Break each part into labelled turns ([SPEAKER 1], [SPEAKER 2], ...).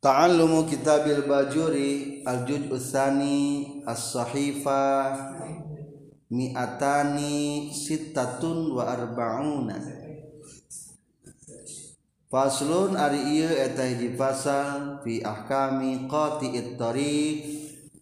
[SPEAKER 1] Ta'allumu kitabil bajuri al-juj usani as-sahifah mi'atani sittatun wa arba'una. Faslun ari ieu eta hiji pasal fi ahkami qati'it tariq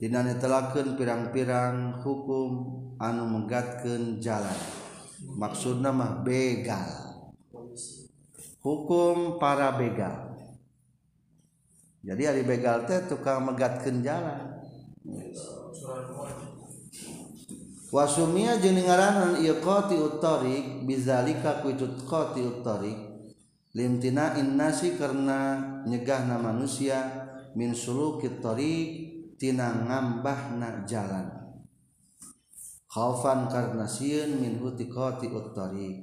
[SPEAKER 1] dina netelakeun pirang-pirang hukum anu menggatkeun jalan. Maksudna mah begal. Hukum para begal jadi hari begal teh tukang megatkeun jalan. Wasumia jeung ngaranan ieu qati bizalika kuitut qati uttariq limtina innasi karena nyegahna manusia min sulukit tariq tina ngambahna jalan. Khaufan karena sieun min hutiqati uttariq.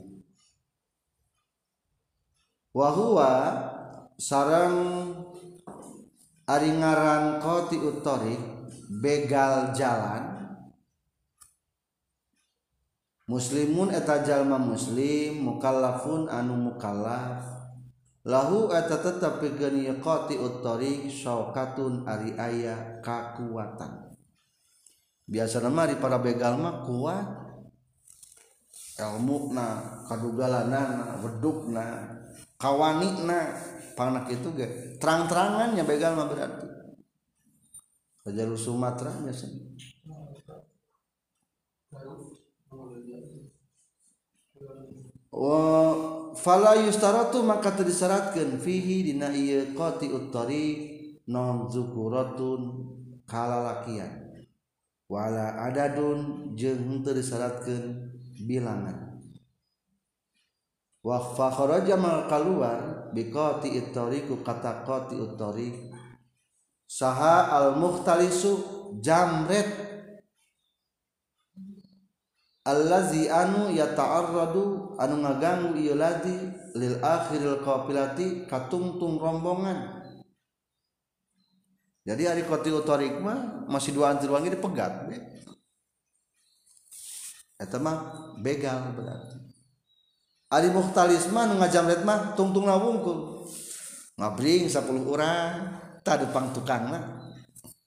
[SPEAKER 1] Wa huwa sarang ari ngaran qati utori begal jalan. Muslimun eta jalma muslim mukallafun anu mukallaf. Lahu eta tetep pikeun qati utori syaukatun ari aya kakuatan. Biasa nama di para begal mah kuat. Ilmu na kadugalanana wedukna kawanikna panak itu ge terang-terangannya begal mah berarti Jalur Sumatera biasanya wa fala yustaratu maka disyaratkeun fihi dina ieu qati uttariq non zukuratun kalalakian. Wala adadun jeung teu disyaratkeun bilangan wa wafakharaja maka keluar biqati ittariqu kata qati uttariq saha al mukhtalisu jamret. Allazi anu yata'arradu anu ngaganggu ieu ladi lil akhiril qafilati katungtung rombongan. Jadi ari qati uttariq mah masih dua anjir wangi dipegat eta mah begal berarti. Ari Muhtalisma nu ngajamret mah tungtungna wungkul. Ngabring 10 urang, tak dupang tukangna.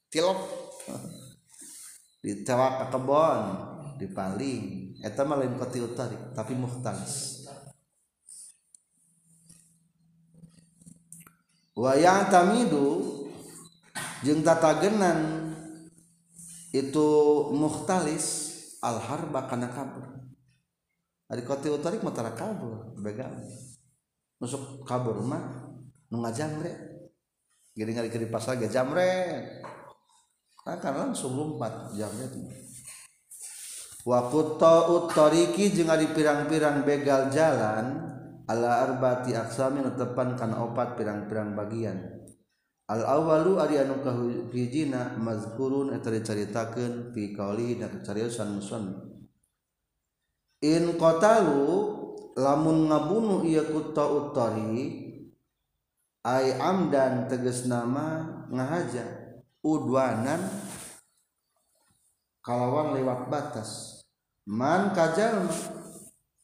[SPEAKER 1] Tilok. Ditewak ke kebon, dipaling. Eta mah lain kotil tarik, tapi muhtalis. Wayang tamidu jeung tatagenan itu muhtalis al harba kana kabur Ari kotil tarik matara kabur begal. Masuk kabur mah nu ngajamre. Gini ngari di pasar ge jamre. Nah, kan langsung lompat jamre Wa qutta tariki jeung ari pirang-pirang begal jalan ala arbati aksamin tepan kana opat pirang-pirang bagian al-awalu ari anu kahijina mazkurun eta dicaritakeun fi qauli dan cariyosan musannif in qatalu lamun ngabunuh ia kutta uttari ay amdan teges nama ngahaja udwanan kalawan lewat batas. Man kajal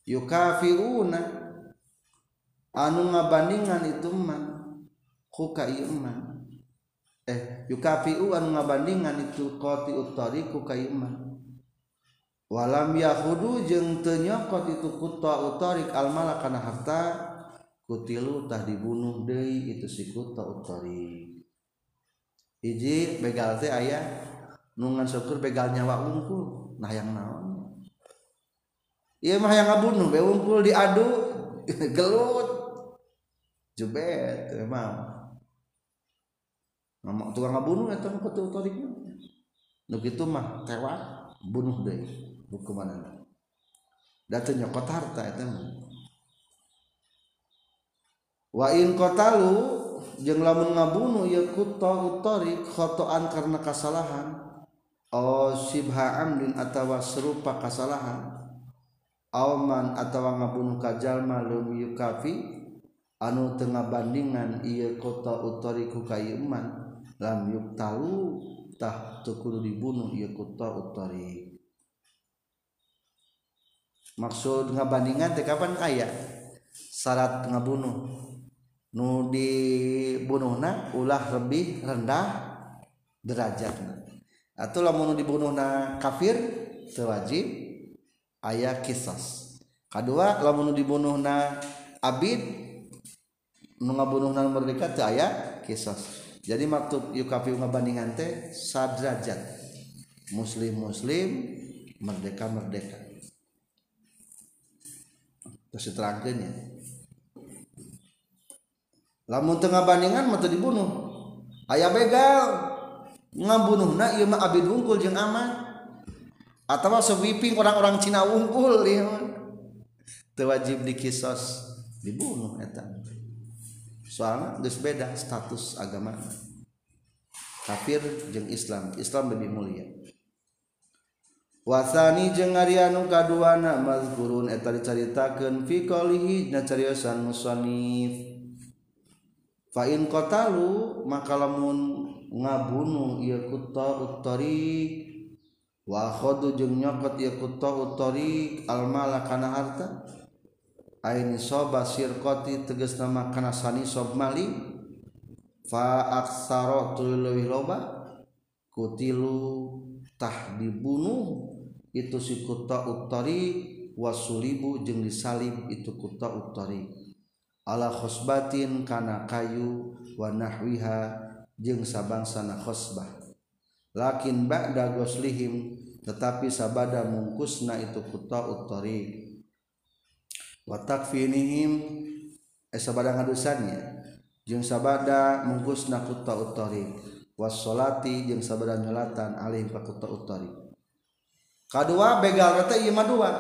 [SPEAKER 1] yukafiruna anu ngabandingan itu man kuka iman eh yukafiu anu ngabandingan itu qati uttari ku iman walam Yahudu jeung tenyokot itu kuto utorik almala karena harta kutilu tah dibunuh deui itu si kuto utorik. Hiji begal teh aya nungan syukur begal nyawa unggul nah yang naon? Iya mah yang ngabunuh be unggul diadu gelut. Jebet emang ngomong tukang ngabunuh eta kuto utoriknya nu kitu mah tewas bunuh deui. hukuman datanya nyokot harta itu wa in qatalu jeung lamun ngabunuh ya kutta utarik khotoan karena kasalahan. Aw sibha amdin atawa serupa kasalahan. Aw man atawa ngabunuh ka jalma lum yukafi anu tengah bandingan ieu kota utari ku kayeman lam yuktalu tah tukul dibunuh ieu kota utari maksud ngabandingan teh kapan aya syarat ngabunuh. Nu dibunuhna ulah lebih rendah derajatna. Atau lamun dibunuhna kafir tewajib ayah kisas kedua lamun dibunuhna abid nu ngabunuhna merdeka teu aya kisas jadi maktub yukafi ngabandingan teh sadrajat. Muslim muslim merdeka merdeka terus diterangkannya lamun tengah bandingan mata dibunuh. Ayah begal. Ngabunuh na iya mah abid wungkul jeng aman. Atau sweeping orang-orang Cina wungkul ya wajib dikisos dibunuh eta. Soalnya geus beda status agama. Kafir jeng Islam Islam lebih mulia. wasani jeung anu kaduana mazkurun eta dicaritakeun fi qalihi na cariosan musannif fa in qatalu maka lamun ngabunuh ieu kutta uttariq wa khadu jeung nyokot ieu kutta uttariq al mala kana harta? Aini soba sirqati tegas nama kana sani sob mali. Fa aksaro tuluy loba kutilu tah dibunuh itu si kutta utari wasulibu jeung disalib itu kutta utari ala khosbatin kana kayu wa nahwiha jeung sabangsana khosbah. Lakin ba'da goslihim tetapi sabada mungkusna itu kuta utari wa takfinihim eh sabada ngadusannya jeung sabada mungkusna kuta utari washolati jeung sabaran nyolatan alim kakuta utari. Kedua begal teh ieu mah dua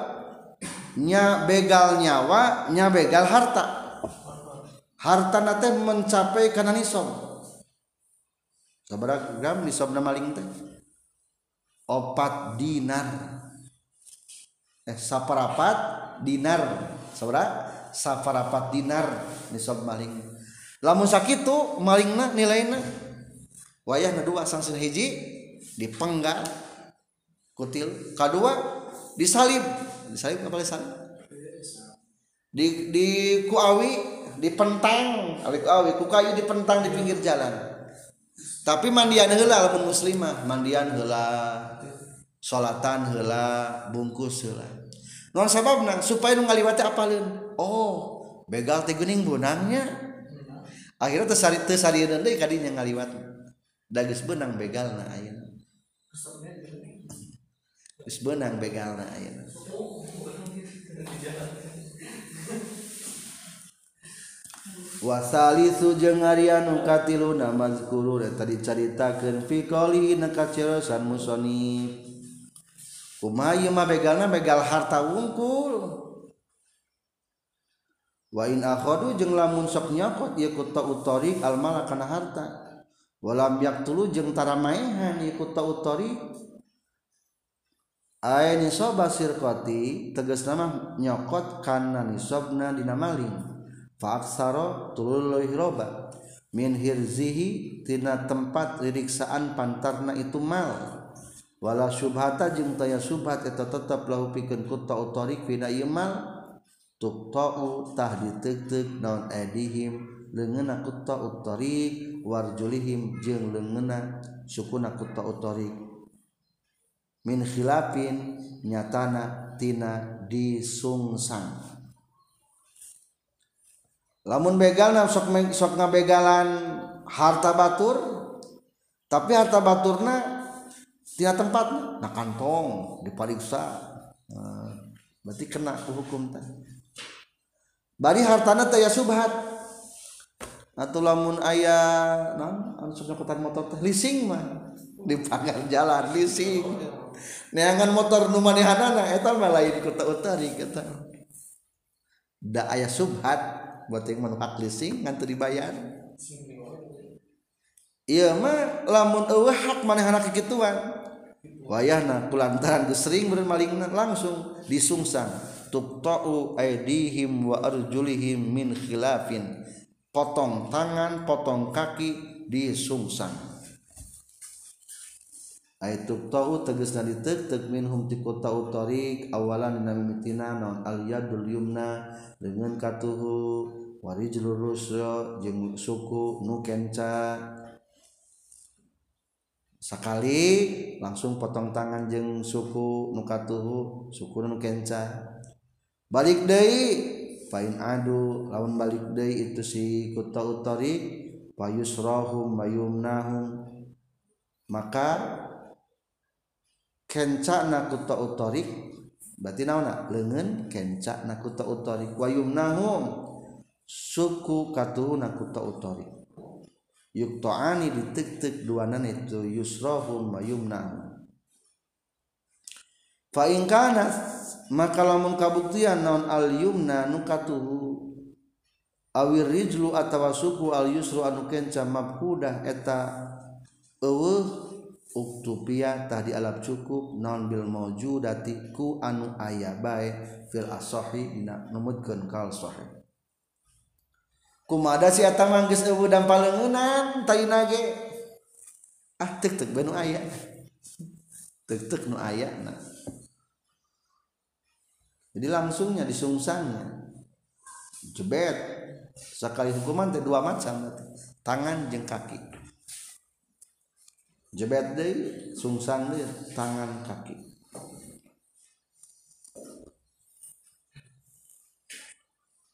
[SPEAKER 1] nya begal nyawa nya begal harta. Harta nate mencapai kana nisob sabaraha gram nisobna maling teh? Opat dinar. Eh saparapat dinar. Sabaraha saparapat dinar nisob maling. Lamun sakitu malingna nilainya wayahna dua sangsin hiji dipenggal kutil. Kadua disalib. Disalib apa disalib? Di di kuawi dipentang. Awi-awi ku kayu dipentang di pinggir jalan. Tapi mandian heula lamun muslimah mandian heula salatan heula bungkus heula. Non sababna supaya nu ngaliwati apaleun oh begal teh bunangnya. Akhirnya teu sari teu sarieun deui kadinya ngaliwat dages benang begal na ayeuna. Geus benang begal na ayeuna wasalisu jeung Aryan nu katilu namazkuru eta dicaritakeun fi qali nakacirosan musoni. Kumaha ieu mah begalna? Begal harta wungkul. Wa in akhadu jeung lamun sok nyakot ieu ku tautorik al kana harta. walam yaktulu jeung taramaehan iku tautori Ae nisoba sirkoti tegas nama nyokot karena nisobna dina maling. Faaksaro tulul roba. Min hirzihi tina tempat liriksaan pantarna itu mal. Wala subhata jeung taya subhat eta tetep lahu pikeun ku tautori fina ieu mal. Tuqta'u tah ditek-tek naon edihim leungeuna kutta utorik warjulihim jeung leungeuna sukuna kutta utorik min khilafin nyatana tina disungsang. Lamun begal sok sok ngabegalan harta batur tapi harta baturna tina tempatnya nah kantong dipariksa nah, berarti kena hukum teh. Bari hartana teh ya subhat atau lamun ayah non anu nyokotan motor teh leasing mah. Di pagar jalan leasing. Neangan motor nu manehanana eta mah lain kota utari kata. Da ayah subhat buat yang menu hak leasing ngantu dibayar. Iya mah lamun eueuh hak manehna kekituan wayahna kulantaran geus sering beureun malingna langsung disungsang. Tuqta'u aidihim wa arjulihim min khilafin potong tangan potong kaki disungsang Aitu tau tegas dari tek minhum tiku kota tarik. Awalan dina mimitina non aliyadul yumna dengan katuhu warijlul rusya jeung suku nu kenca. Sekali langsung potong tangan jeung suku nu katuhu suku nu kenca. Balik deui fain adu lawan balik deui itu si kuta utari payusrahum bayumnahum maka kencana kuta utari berarti naona leungeun kencana kuta utari wayumnahum suku katuhuna kuta utari yuqta'ani ditek-tek duanan itu yusrahum bayumnahum fa in kana maka lamun kabuktian naon al yumna nukatuhu awir rijlu atawa suku al yusru anu kenca mabhudah eta eueuh uktupia tah dialap cukup non bil maujudati ku anu aya bae fil asohi dina numutkeun kal sahih kumada si eta manggis eueuh dan palengeunan tayina ge ah tek tek benu aya. Tek tek nu aya nah jadi langsungnya disungsangnya. Jebet. Sekali hukuman teh dua macam tangan jeng kaki. Jebet deh sungsang deh tangan kaki.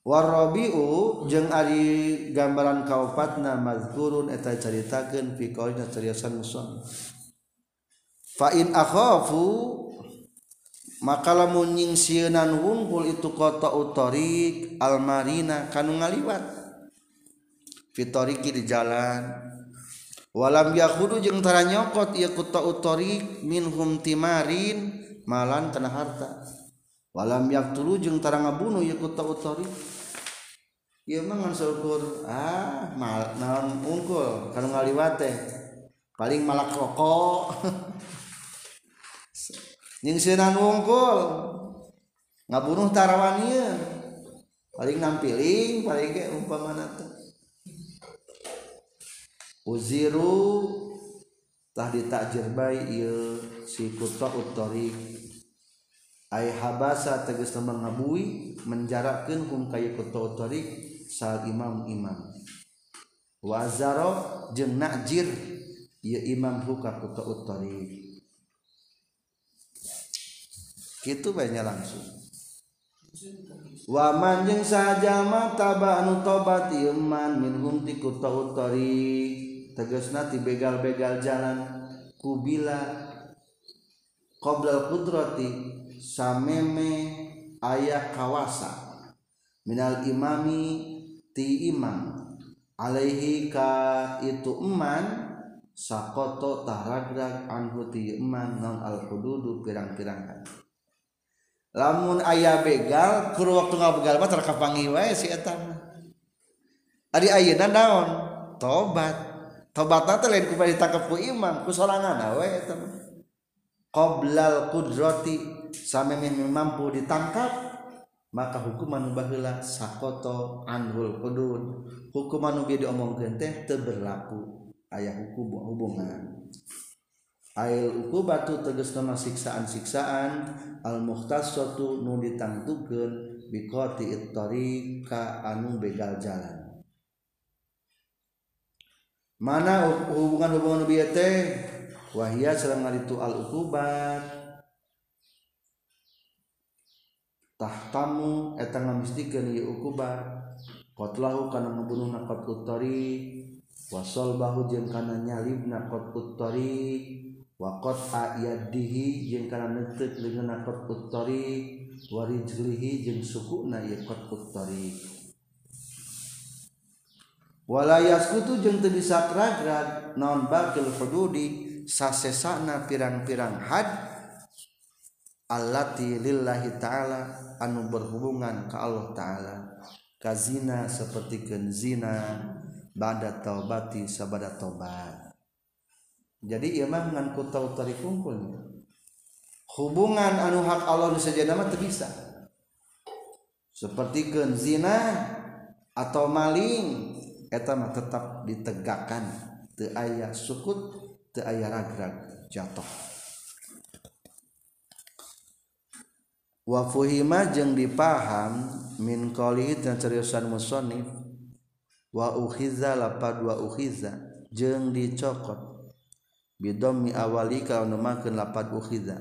[SPEAKER 1] Warabiu jeng ari gambaran kaupatna mazkurun eta caritakeun fi qaulina cariasan muson fa in akhafu makalamun lamun nyingsieunan wungkul itu kota utorik almarina kanu ngaliwat. Fitoriki di jalan. Walam yakudu jeung tara nyokot ieu kota utorik minhum timarin malan tanah harta. Walam yaktulu jeung tara ngabunuh ieu kota utorik. Ieu mah ngan syukur ah mal naon unggul kanu ngaliwat teh. Paling malak rokok. nyingsinan wungkul ngabunuh tarawania paling nampiling paling kayak umpama teh. Uziru tah ditakjir bayi ieu si kutwa utori ay habasa tegas lemah ngabui menjarakkan hum kaya kutwa utori sal imam imam. Wazaro jeng najir ieu imam huka kutwa utori gitu banyak langsung. Waman jeung sajama taba anu tobat iman minhum ti kutta utori tegasna ti begal-begal jalan kubila qoblal qudrati sameme ayah kawasa. Minal imami ti imam. Alaihi ka itu eman sakoto taragrag anhu ti eman non al hududu pirang-pirang lamun ayah begal kur waktu ngabegal mah terkapangi wae si eta mah. Ari ayeuna naon? Tobat. Tobatna teh lain ku ditangkep ku imam ku sorangan wae eta mah. Qoblal qudrati samemin mampu ditangkap maka hukuman baheula sakoto anhul qudud. Hukuman nu bi diomongkeun teh teu berlaku. Aya hukum hubungan. Ail uku batu nama siksaan-siksaan al-mukhtasatu nu ditangtukeun biqati ka anu begal jalan. Mana hubungan-hubungan nu -hubungan teh? Wahia sareng itu al ukubat tahtamu eta ngamistikeun ieu ukubat qatlahu kana ngebunuhna qatlut tariq wasolbahu jeung kana nyalibna qatlut tariq wakot ayadihi jeung kana neuteuk leungeun qat uttori warijlihi jeung sukuna ieu qat uttori wala yaskutu jeung teu bisa ragrag naon bakil hududi sasesana pirang-pirang had allati lillahi ta'ala anu berhubungan ke Allah ta'ala. Kazina seperti zina bada taubati sabada taubat jadi ieu mah ngan ku tautari kungkul hubungan anu hak Allah nu saja nama teu bisa. Seperti zina atau maling eta mah tetap ditegakkan. Teu aya sukut teu aya ragrag jatuh. Wafuhima jeung dipaham min qali dan seriusan musonif wa ukhiza lapad wa ukhiza jeung dicokot bidmi awali kaumakin lapat uhida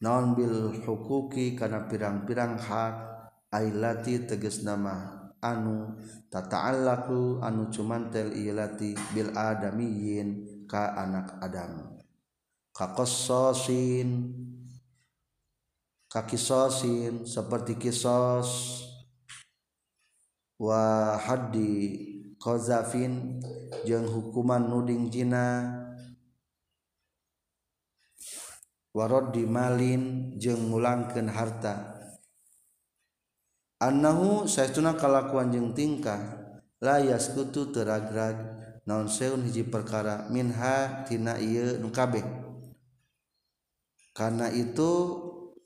[SPEAKER 1] naon bil hukuki karena pirang-pirang hak ailati teges nama anu tata'allaku anu cumantel ilati bil adamiyin ka anak adam. Kakososin kakisosin seperti kisos wa haddi kozafin jeung hukuman nuding jina warod dimalin jeung ngulangkeun harta. Annahu saestuna kalakuan jeung tingkah layas yaskutu teragrag naon seun hiji perkara minha tina ieu nu kabeh. Karena itu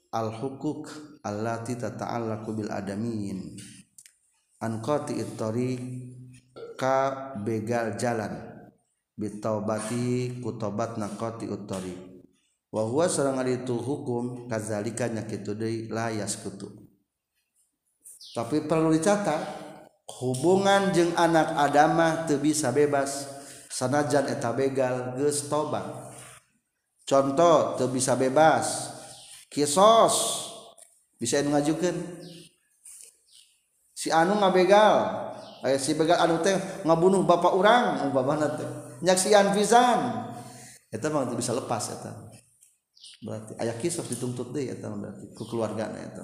[SPEAKER 1] al hukuk allati tata'allaqu bil adamin an qati ka begal jalan bitaubati kutobat naqati uttariq wahwa seorang itu hukum kazalikanya kitu deui layas kutu tapi perlu dicatat hubungan jeung anak adamah teu bisa bebas sanajan eta begal geus tobat. Contoh teu bisa bebas kisos bisa ngajukan si anu ngabegal aya si begal anu teh ngabunuh bapak orang umpamana teh. Nyaksian pisan. Eta mah bisa lepas eta. berarti ayah kisah dituntut deh eta berarti ku keluarga na eta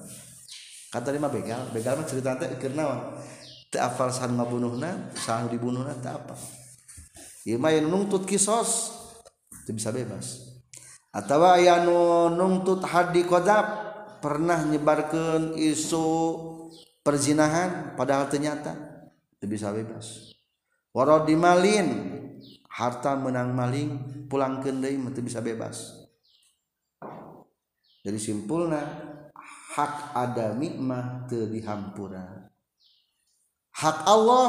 [SPEAKER 1] kata lima begal begal mah cerita teh keur naon? Teu afal sahan ngabunuhna sahan dibunuhna teu apa? Ieu mah yang nuntut kisos teu bisa bebas. Atau aya nu nuntut hadi kodab pernah nyebarkeun isu perzinahan padahal ternyata teu bisa bebas. Warodimalin harta menang maling pulang deui mah bisa bebas. Jadi simpulna hak adami mah teu dihampura hak Allah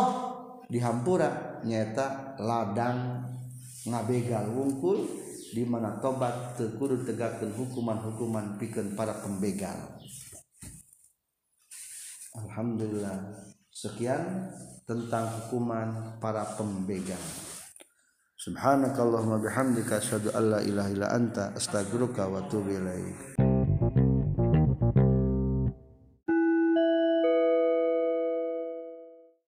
[SPEAKER 1] dihampura nyata ladang ngabegal wungkul di mana tobat terkudu tegakkan hukuman-hukuman pikir para pembegal. Alhamdulillah. Sekian tentang hukuman para pembegal. Subhanakallahumma bihamdika asyhadu an la ilaha illa anta astaghfiruka wa atubu ilaik.